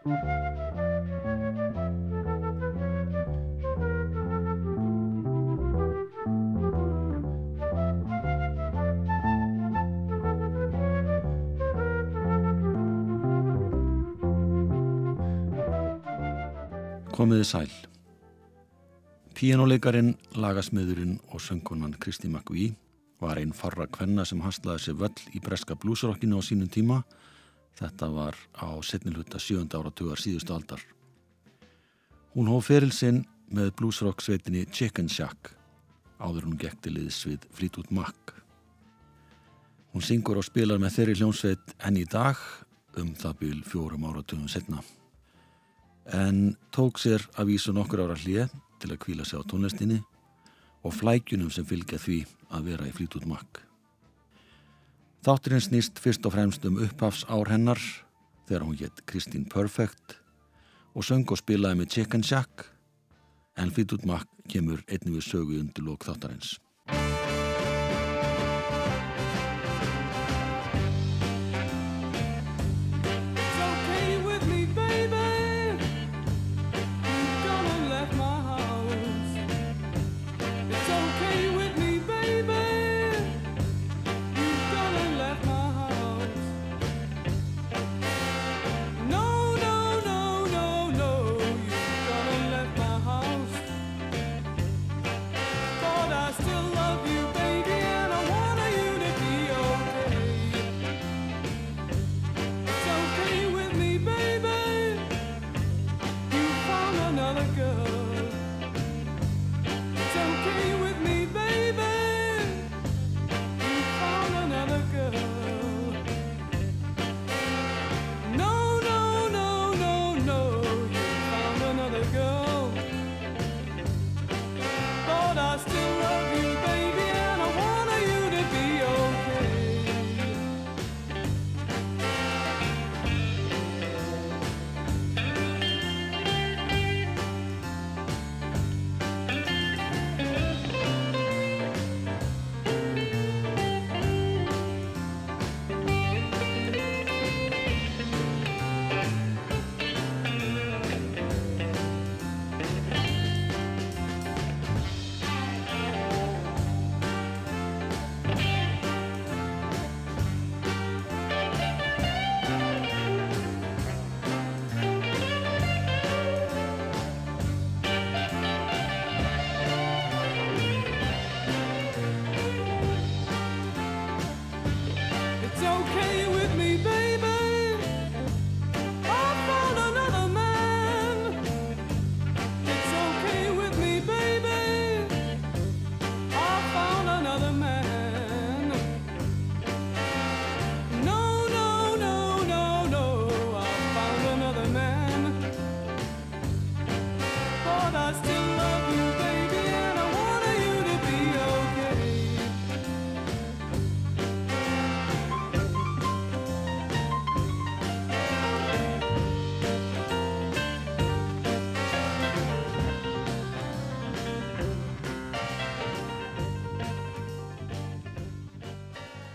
Komiði sæl. Píjánuleikarin, lagasmiðurinn og söngunan Kristi McVie var einn farra kvenna sem haslaði sér völl í breska blúsrokkinu á sínum tíma. Þetta var á setniluta sjönda áratugar síðustu aldar. Hún hóf feril sinn með blúsrokk sveitinni Chicken Shack áður hún gekti liðs við Fleetwood Mac. Hún syngur og spilar með þeirri hljónsveit enn í dag um það byl fjórum áratugum setna en tók sér að vísu nokkur ára hlið til að kvíla sig á tónlistinni og flækjunum sem fylgja því að vera í flýtút makk. Þátturinn snýst fyrst og fremst um upphafs ár hennar þegar hún gett Kristín Perfect og söng og spilaði með Chicken Shack en flýtút makk kemur einnig við sögu undir lók þáttarins.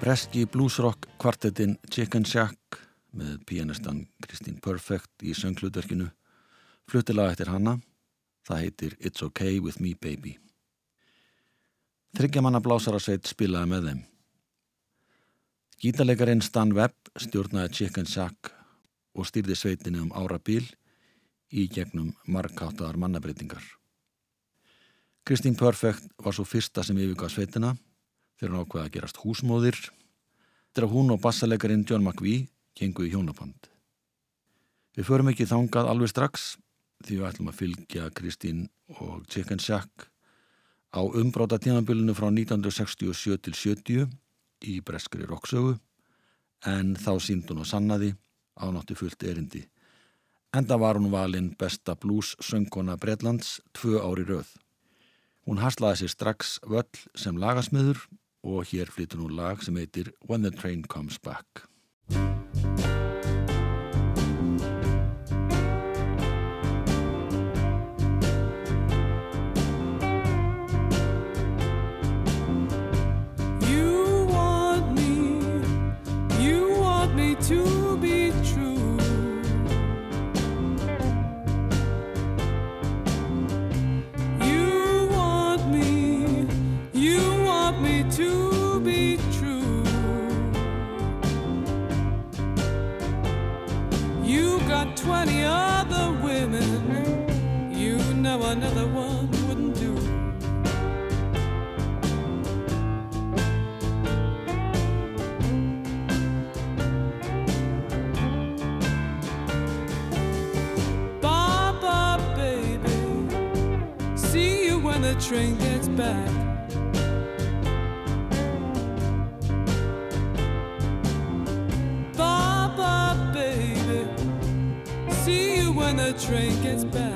Breski bluesrock kvartetin Chicken Shack með pianistan Kristín Perfect í söngluðverkinu fluttilega eftir hanna það heitir It's OK With Me Baby. Þryggjamanna blásarasveit spilaði með þeim. Gítarleikarin Stan Webb stjórnaði Chicken Shack og stýrði sveitinni um ára bíl í gegnum markáttaðar mannabreitingar Kristín Perfect var svo fyrsta sem yfirgað sveitina þegar hann ákveði að gerast húsmóðir að hún og bassalegarin John McVie kengu í hjónaband. Við förum ekki þangað alveg strax því við ætlum að fylgja Kristín og Chicken Shack á umbráta tímanbylunu frá 1967 til 70 í breskri roksögu en þá sínd hún og sannaði ánáttu fullt erindi. Enda var hún valinn besta blues söngkona Breitlands tvö ári rauð. Hún haslaði sér strax völl sem lagasmiður og hér flytur nú lag sem heitir When the Train Comes Back. Train gets back. Baba, baby, see you when the train gets back.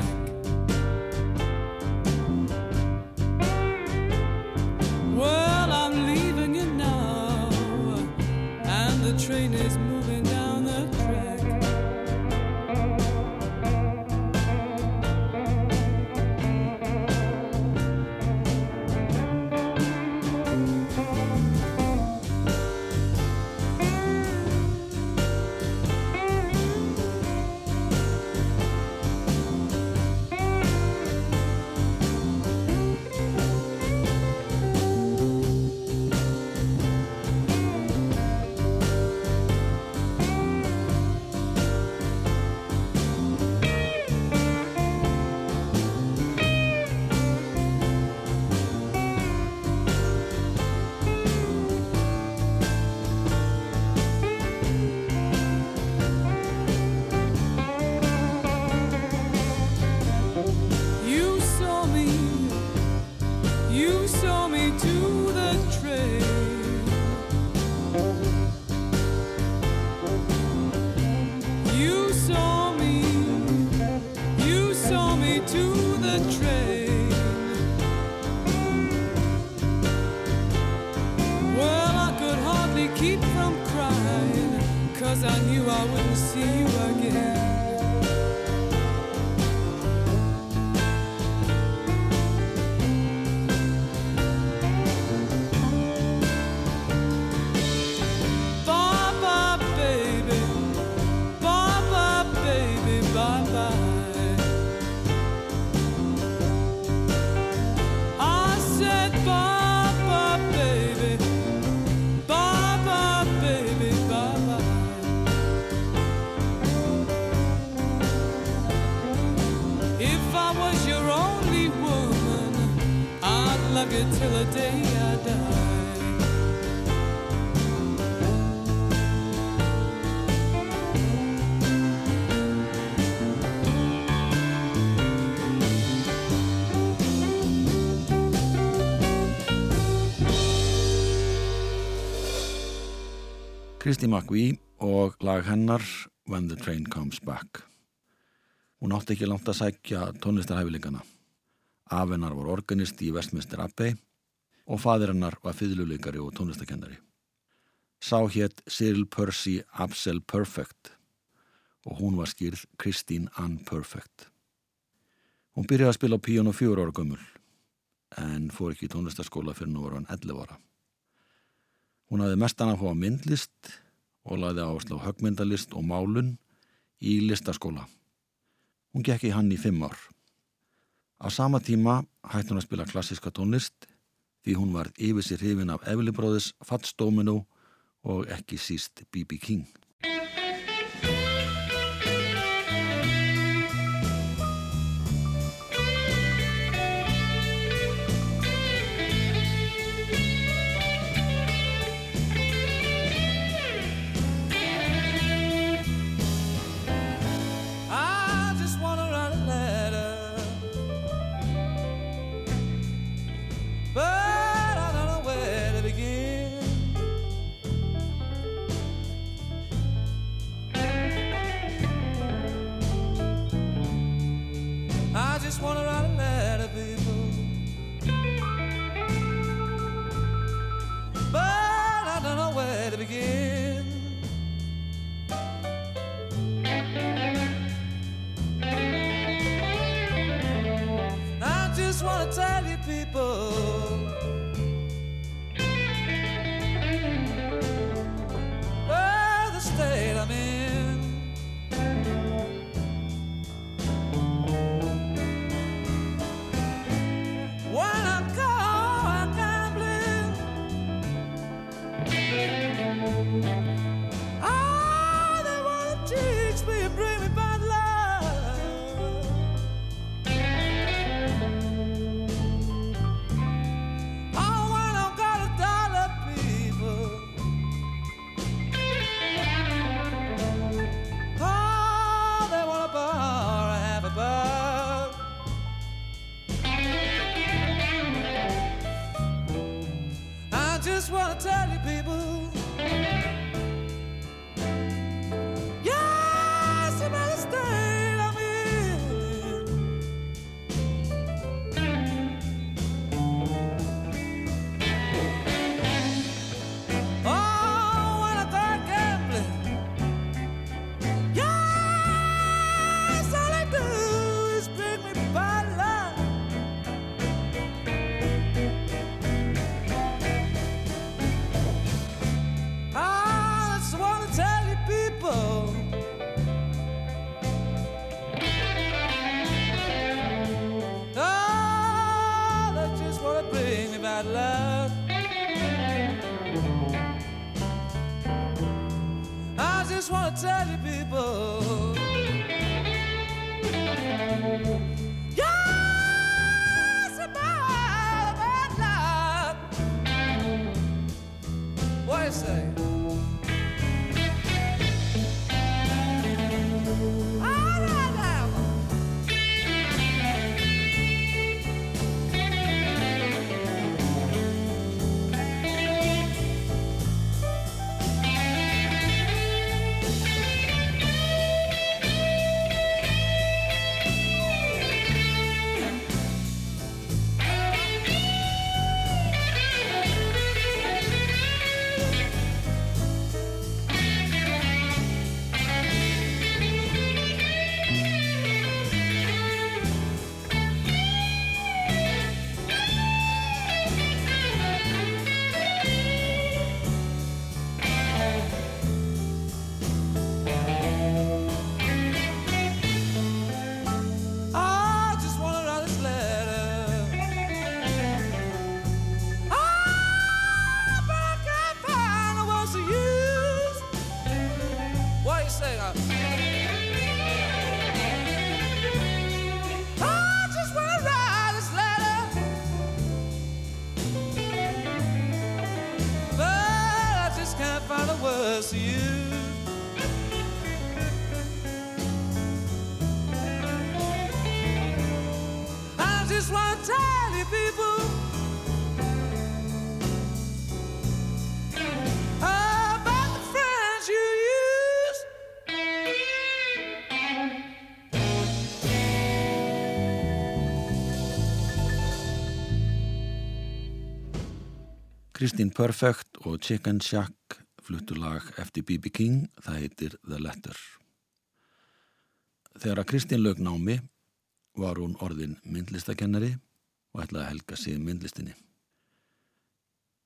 Kristi McVie og lag hennar When the Train Comes Back. Hún átti ekki langt að sækja tónlistarhæfileikana. Afennar var organist í Westminster Abbey og fadir hennar var fyrirluleikari og tónlistakennari. Sá hétt Cyril Percy Absel Perfect og hún var skýrð Christine Ann Perfect. Hún byrjaði að spila á píjónu fjóru ára gömul en fór ekki í tónlistaskóla fyrir nú var hann 11 ára. Hún hafði mestan að fá myndlist og laði áherslu á högmyndalist og málun í listaskóla. Hún gekk í hann í fimm ár. Á sama tíma hætti hún að spila klassiska tónlist því hún var yfir sér hrifin af Brothers, Fats Domino og ekki síst B.B. King. say? To tell you people about the friends you use. Kristín Perfect og Chicken Shack fluttu lag eftir B.B. King, það heitir The Letter. Þegar að Kristín lög námi var hún orðin myndlistakennari og ætlaði að helga sig myndlistinni.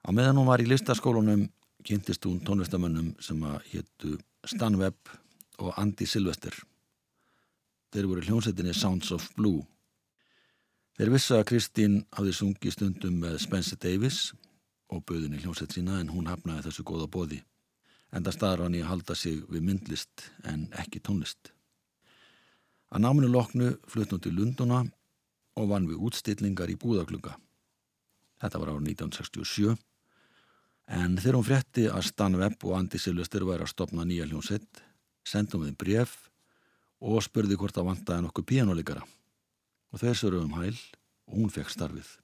Á meðan hún var í listaskólunum kynntist hún tónlistamönnum sem að héttu Stan Webb og Andy Sylvester. Þeir voru hljómsettinni Sounds of Blue. Þeir vissu að Kristín hafði sungið stundum með Spencer Davis og bauðinni hljómsett sína en hún hafnaði þessu góða bóði. Enda staðar hann í að halda sig við myndlist en ekki tónlist. Að náminu loknu flutt hún til Lunduna og vann við útstillingar í búðaklunga. Þetta var árið 1967 en þegar hún frétti að Stan Webb og Andy Silvester væri að stopna nýja hljómsett sendum við bref og spurði hvort það vantaði nokkuð píjánuleikara og þeir söru um hæl og hún fekk starfið.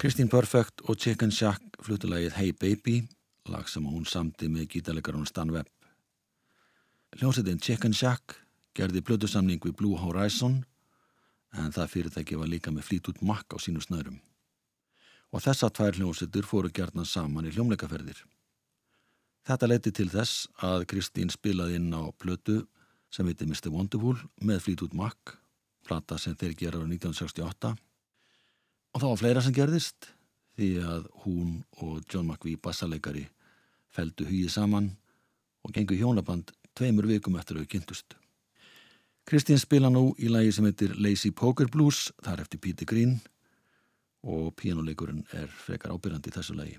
Kristín Perfect og Chicken Shack flutulagið Hey Baby, lag sem hún samti með gítarleikarinn Stan Webb. Hljómsveitin Chicken Shack gerði blödusamning við Blue Horizon en það fyrirtæki var líka með flýtút makk á sínu snörum. Og þessa tvær hljómsveitur fóru gerðna saman í hljómleikaferðir. Þetta leiti til þess að Kristín spilaði inn á blödu sem heiti Mr. Wonderful með flýtút makk, plata sem þeir gera á 1968 Og þá var fleira sem gerðist því að hún og John McVie bassaleikari feldu hugið saman og gengu hjónaband tveimur vikum eftir að þau kynntust. Kristín spila nú í lagi sem heitir Lazy Poker Blues, þar eftir Peter Green og píjánuleikurinn er frekar ábyrjandi í þessu lagi.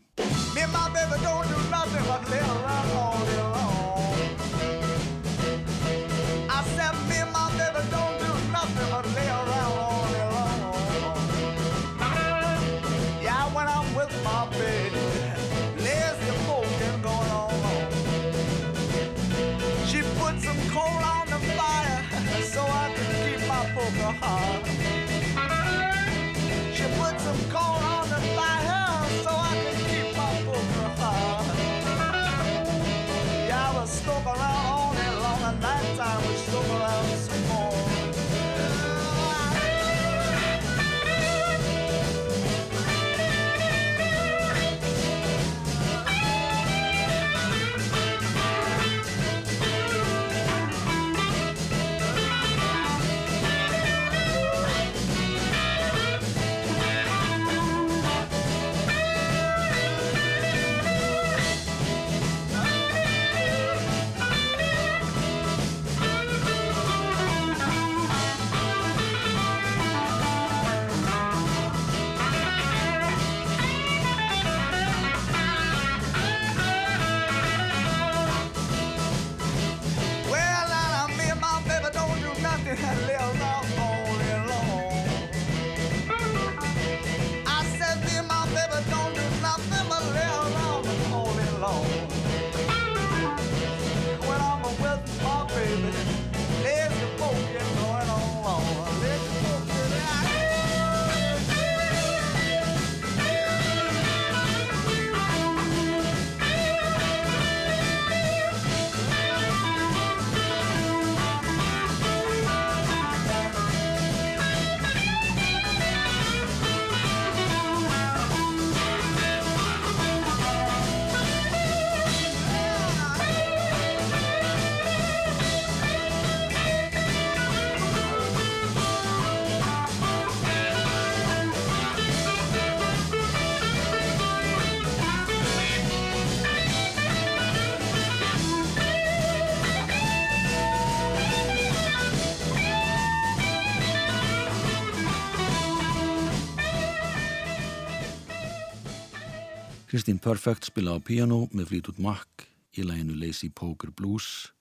Kristín Perfect spila á piano með Fleetwood Mac í læginu Lazy Poker Blues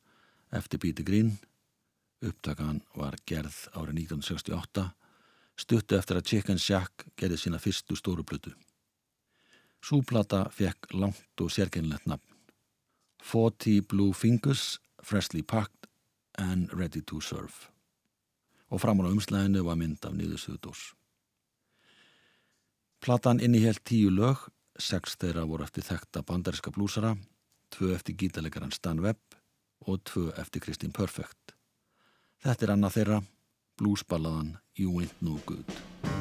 eftir Peter Green. Upptakan var gerð árið 1968, stuttu eftir að Chicken Shack gerði sína fyrstu stóru plötu. Súplata fekk langt og sérkennilegt nafn. 40 Blue Fingers, Freshly Packed and Ready to Serve. Og framar á umslæðinu var mynd af niðursuðdós. Platan innihjælt tíu lög sex þeirra voru eftir þekta bandariska blúsara, tvö eftir gítalegaran Stan Webb og tvö eftir Kristín Perfect. Þetta er annað þeirra, blúsballaðan You Ain't No Good.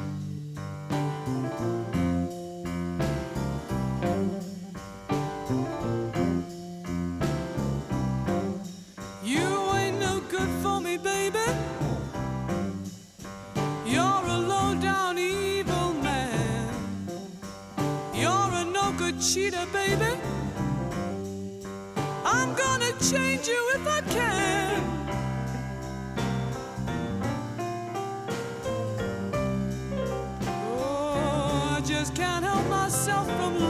Cheater, baby. I'm gonna change you if I can. Oh, I just can't help myself from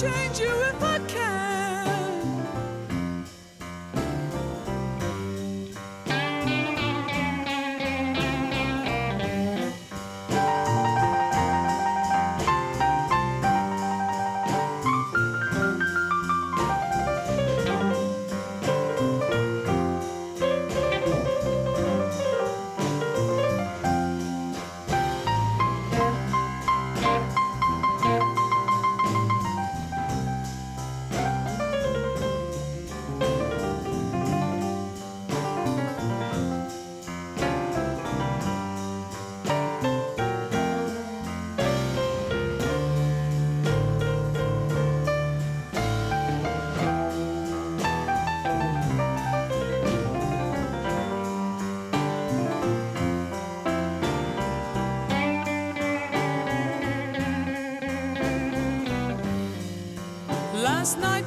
change you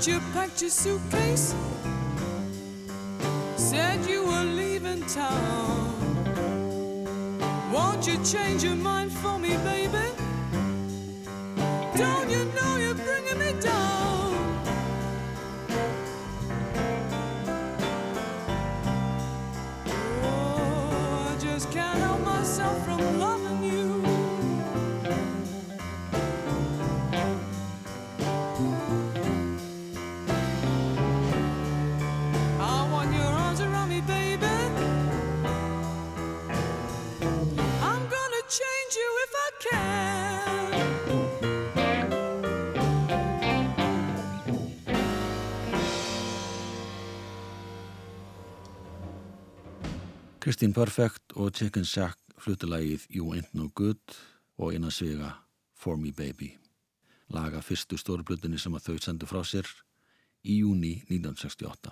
you packed your suitcase, said you were leaving town. Won't you change your mind Kristín Perfect og Chicken Shack flutulagið You Ain't No Good og innan svega For Me Baby. Laga fyrstu stórublutinni sem að þau sendu frá sér í júni 1968.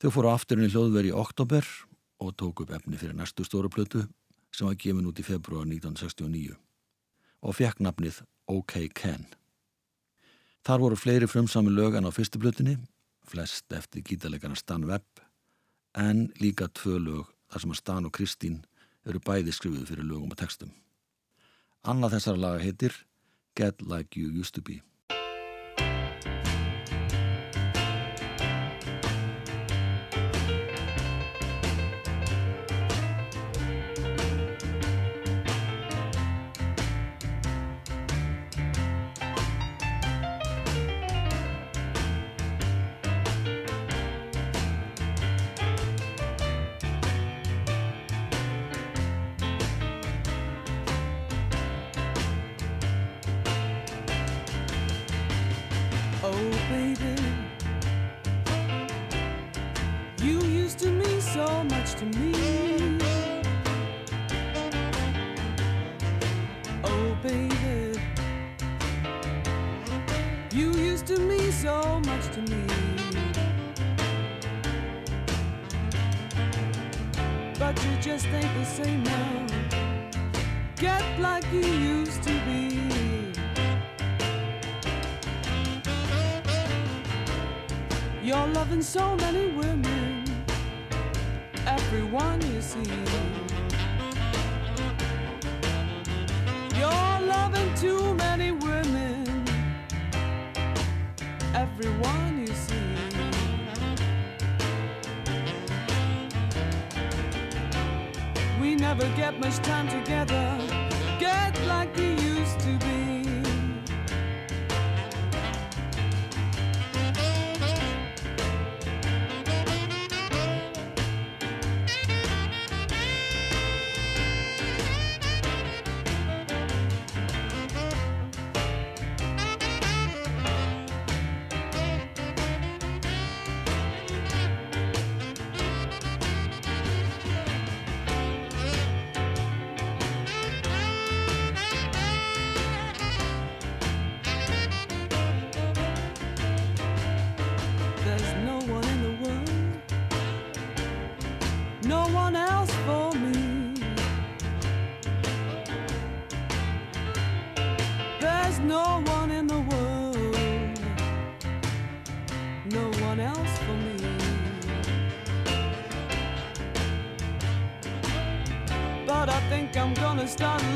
Þau fóru afturinn í hljóðveri í oktober og tók upp efni fyrir næstu stórublutu sem var gefin út í februar 1969 og fekk nafnið OK Ken. Þar voru fleiri frumsami lög en á fyrstu blutinni, flest eftir gítarleikana Stan Webb en líka tvö lög þar sem að Stan og Kristín eru bæði skrifuð fyrir lögum og textum. Annað þessara laga heitir Get Like You Used To Be. Just ain't the same now. Get like you used to be. You're loving so many women, everyone you see. You're loving too many women, everyone never get much time together, get like you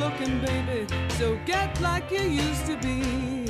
looking, baby. So get like you used to be.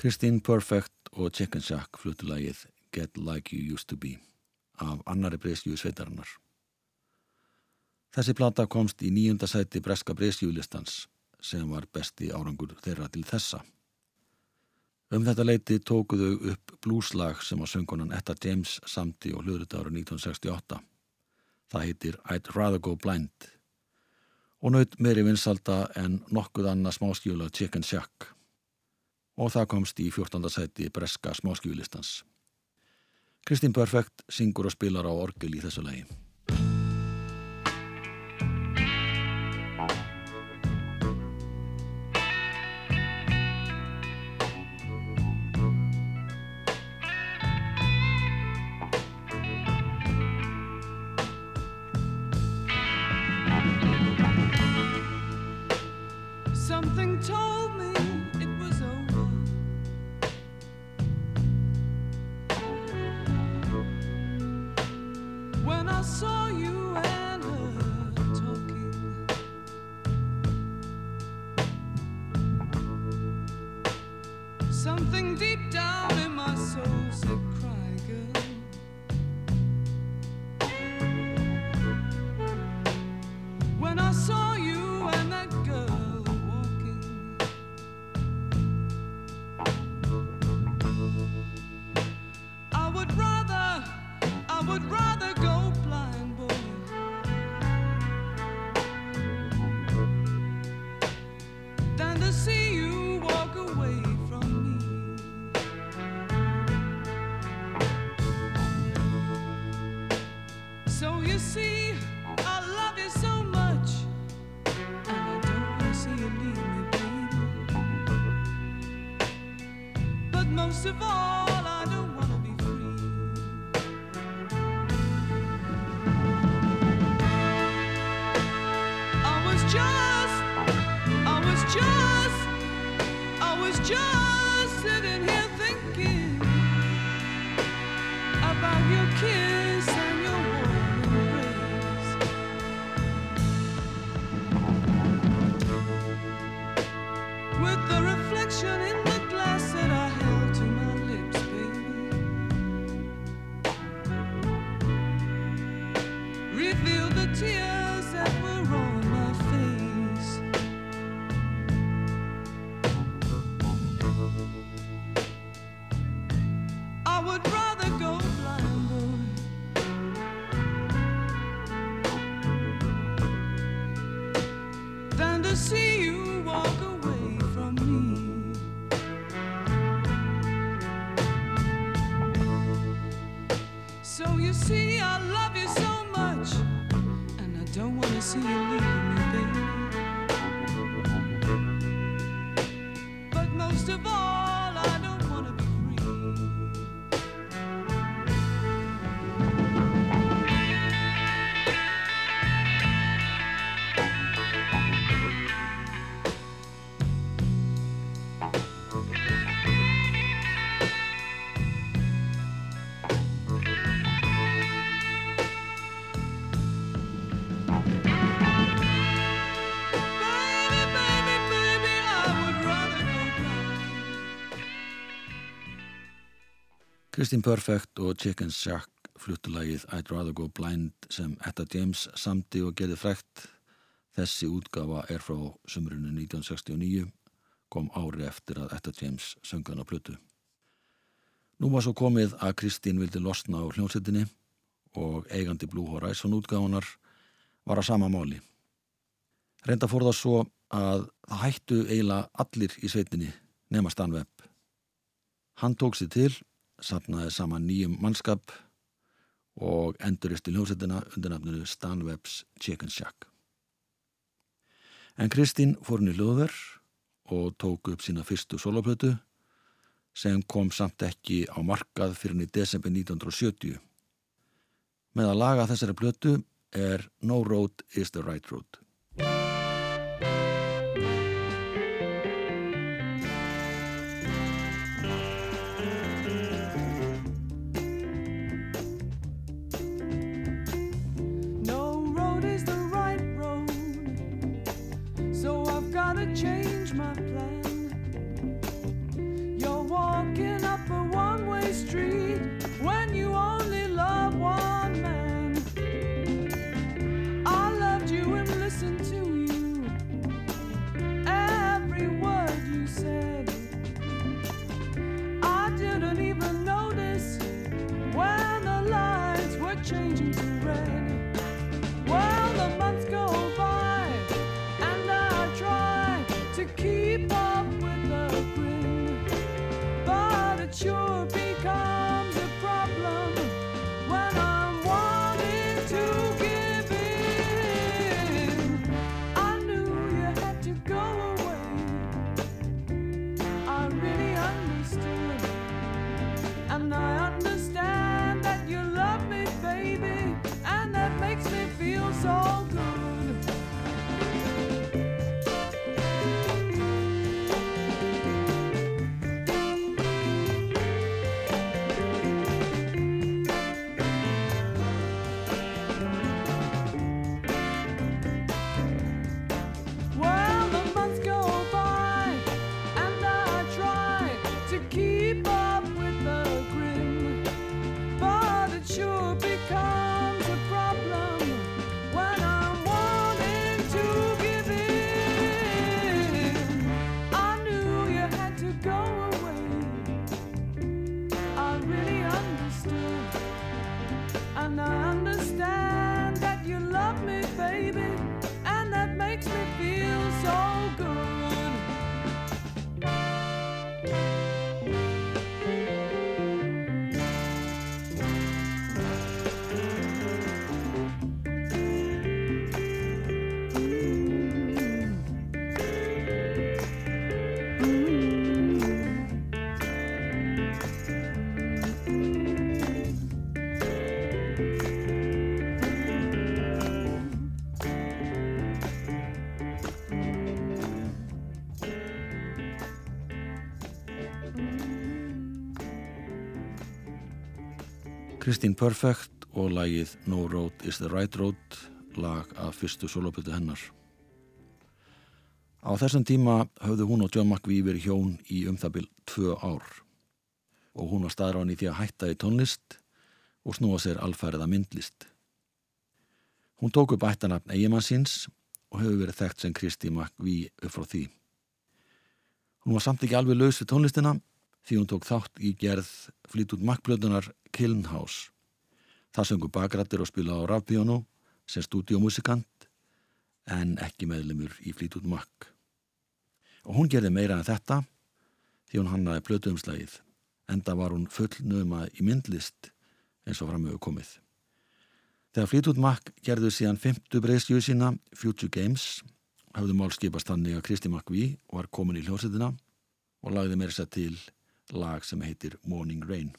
Kristín Perfect og Chicken Shack flutulagið Get Like You Used To Be af annari breyskjú sveitarinnar. Þessi plata komst í nýjunda sæti breska breyskjúlistans sem var besti árangur þeirra til þessa. Um þetta leiti tókuðu upp blúslag sem á söngunan Etta James samti og hljóðrita ára 1968. Það heitir I'd Rather Go Blind og naut meiri vinsalda en nokkuð annað smáskjöla Chicken Shack og það komst í 14. sæti breska smáskjúlistans. Kristín Perfect syngur og spilar á orgel í þessu lagi. 我们 Kristín Perfect og Chicken Shack fluttulagið I'd Rather Go Blind sem Etta James samti og gerði frækt. Þessi útgafa er frá sumrunu 1969, kom ári eftir að Etta James söngan á plötu. Nú var svo komið að Kristín vildi losna á hljónsettinni og eigandi Blue Horizon útgáfanar var að sama máli. Reynda fór það svo að það hættu eiginlega allir í sveitinni nema Stanweb. Hann tók sér til, sapnaði saman nýjum mannskap og enduristi hljómsettina undir nafninu Stanwebs Chicken Shack. En Kristín fór henni hljóðver og tók upp sína fyrstu soloplötu sem kom samt ekki á markað fyrir henni í desember 1970. Með að laga þessari plötu er No Road is the Right Road. Kristín Perfect og lagið No Road is the Right Road lag af fyrstu soloputu hennar. Á þessum tíma höfðu hún og John McVie verið hjón í um það byrj tvö ár og hún var staðrán í því að hætta í tónlist og snúa sér alfærið að myndlist. Hún tók upp ættanafn eigimann síns og hefur verið þekkt sem Kristi McVie upp frá því. Hún var samt ekki alveg laus við tónlistina því hún tók þátt í gerð flýt út makkblöðunar Kiln House. Það söngu bakrættir og spila á rafbíónu sem stúdíómusikant en ekki meðlemur í flýt út makk. Og hún gerði meira en þetta því hún hannaði blötuumslægið enda var hún fullnöma í myndlist eins og framöfu komið. Þegar Fleetwood Mac gerðu síðan 50 breyðskjöðu sína Future Games hafði mál skipast þannig að Kristi McVie var komin í hljósetina og lagði meira sér til lag sem heitir Morning Rain.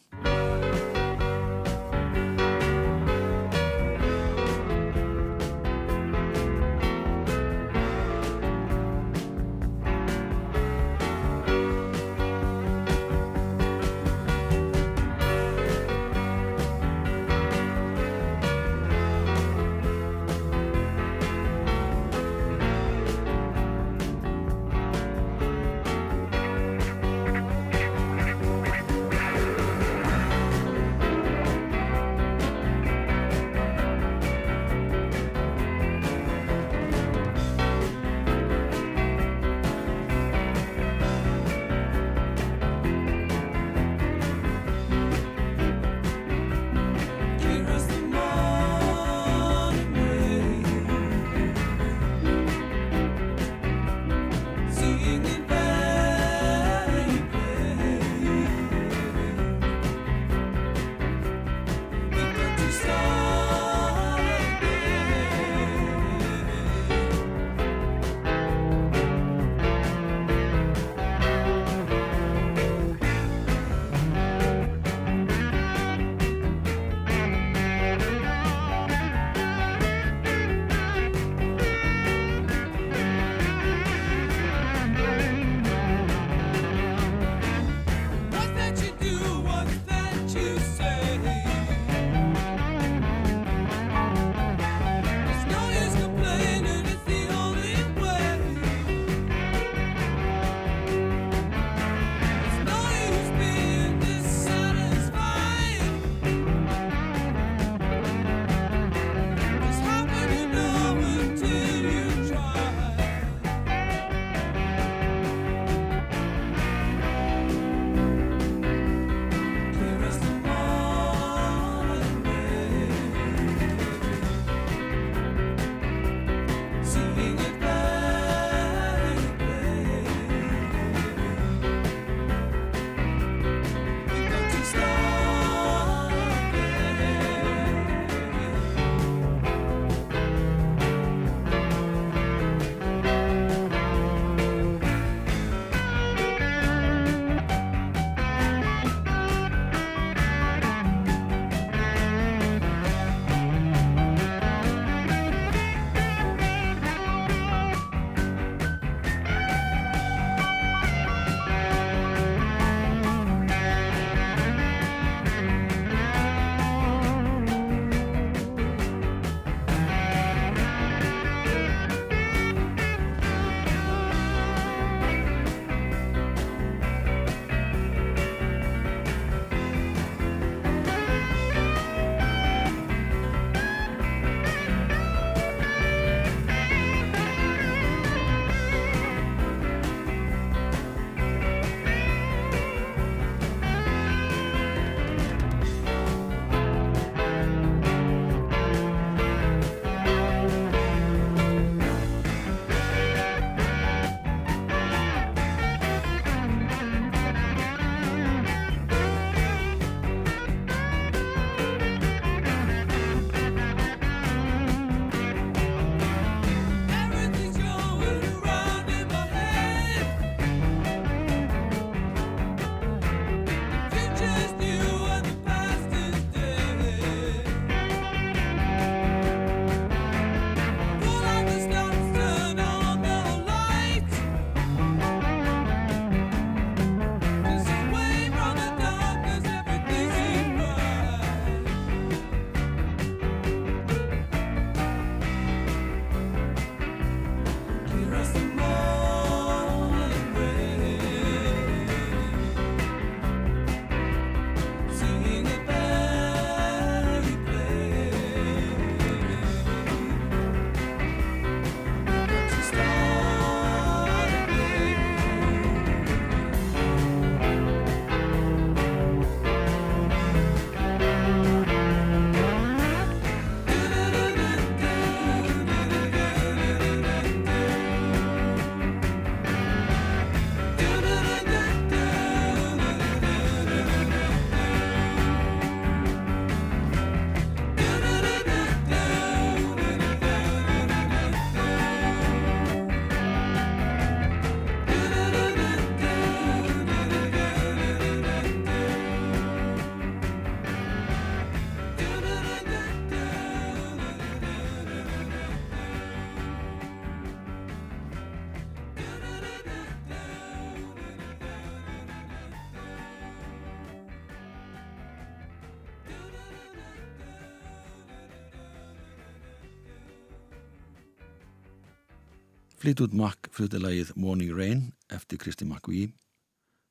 Fleetwood Mac flutti lagið Morning Rain eftir Kristi McVie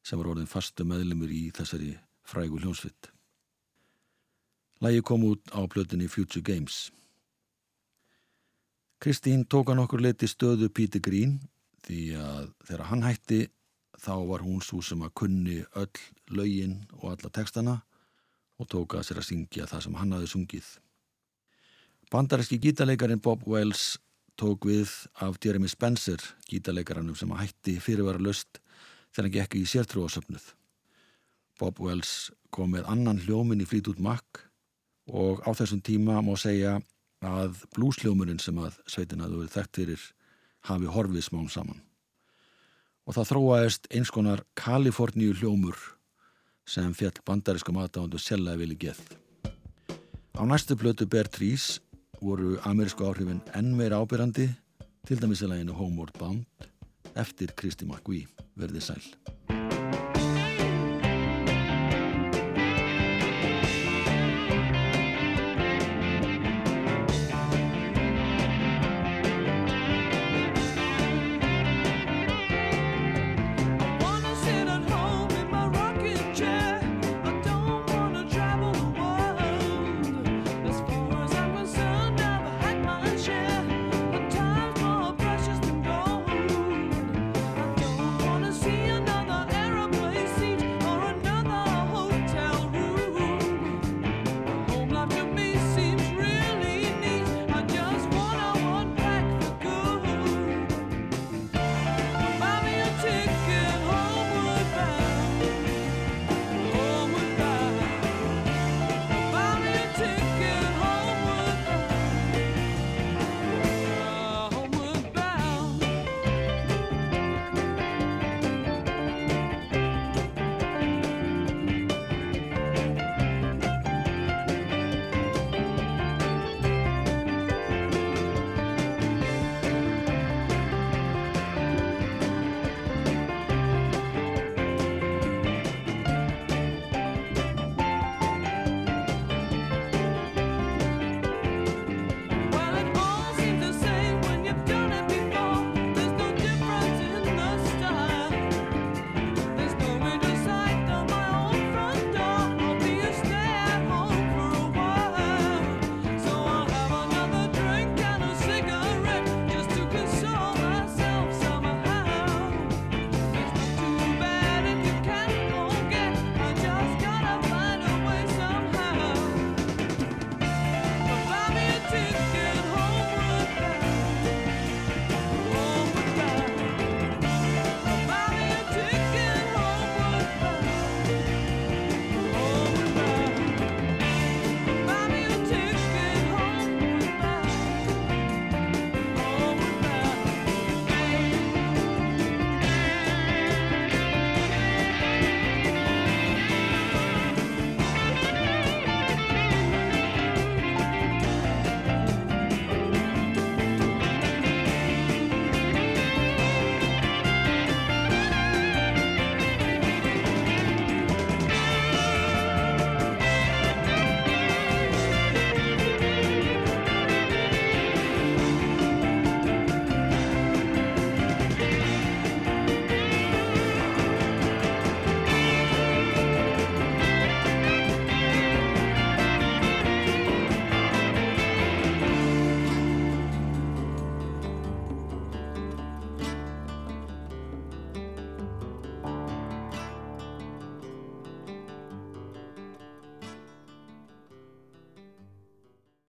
sem var orðin fastu meðlumur í þessari frægu hljónsvitt. Lagið kom út á plötunni Future Games. Kristín tók hann okkur leti stöðu Peter Green því að þegar hann hætti þá var hún svo sem að kunni öll lögin og alla textana og tók að sér að syngja það sem hann hafi sungið. Bandaríski gítarleikarin Bob Wells tók við af Jeremy Spencer, gítarleikaranum sem hætti fyrirvara löst þegar hann gekk í sértrúasöfnuð. Bob Wells kom með annan hljómin í Fleetwood Mac og á þessum tíma má segja að blúsljómurinn sem að sveitin að þú verið þekkt fyrir hafi horfið smán saman. Og það þróaðist eins konar Kaliforníu hljómur sem fjall bandaríska matáðundu seljaði vilji geð. Á næstu blötu Bear Trees voru amerísku áhrifin enn meira ábyrrandi til dæmis að læginu Homeward Bound eftir Kristi McVie verði sæl.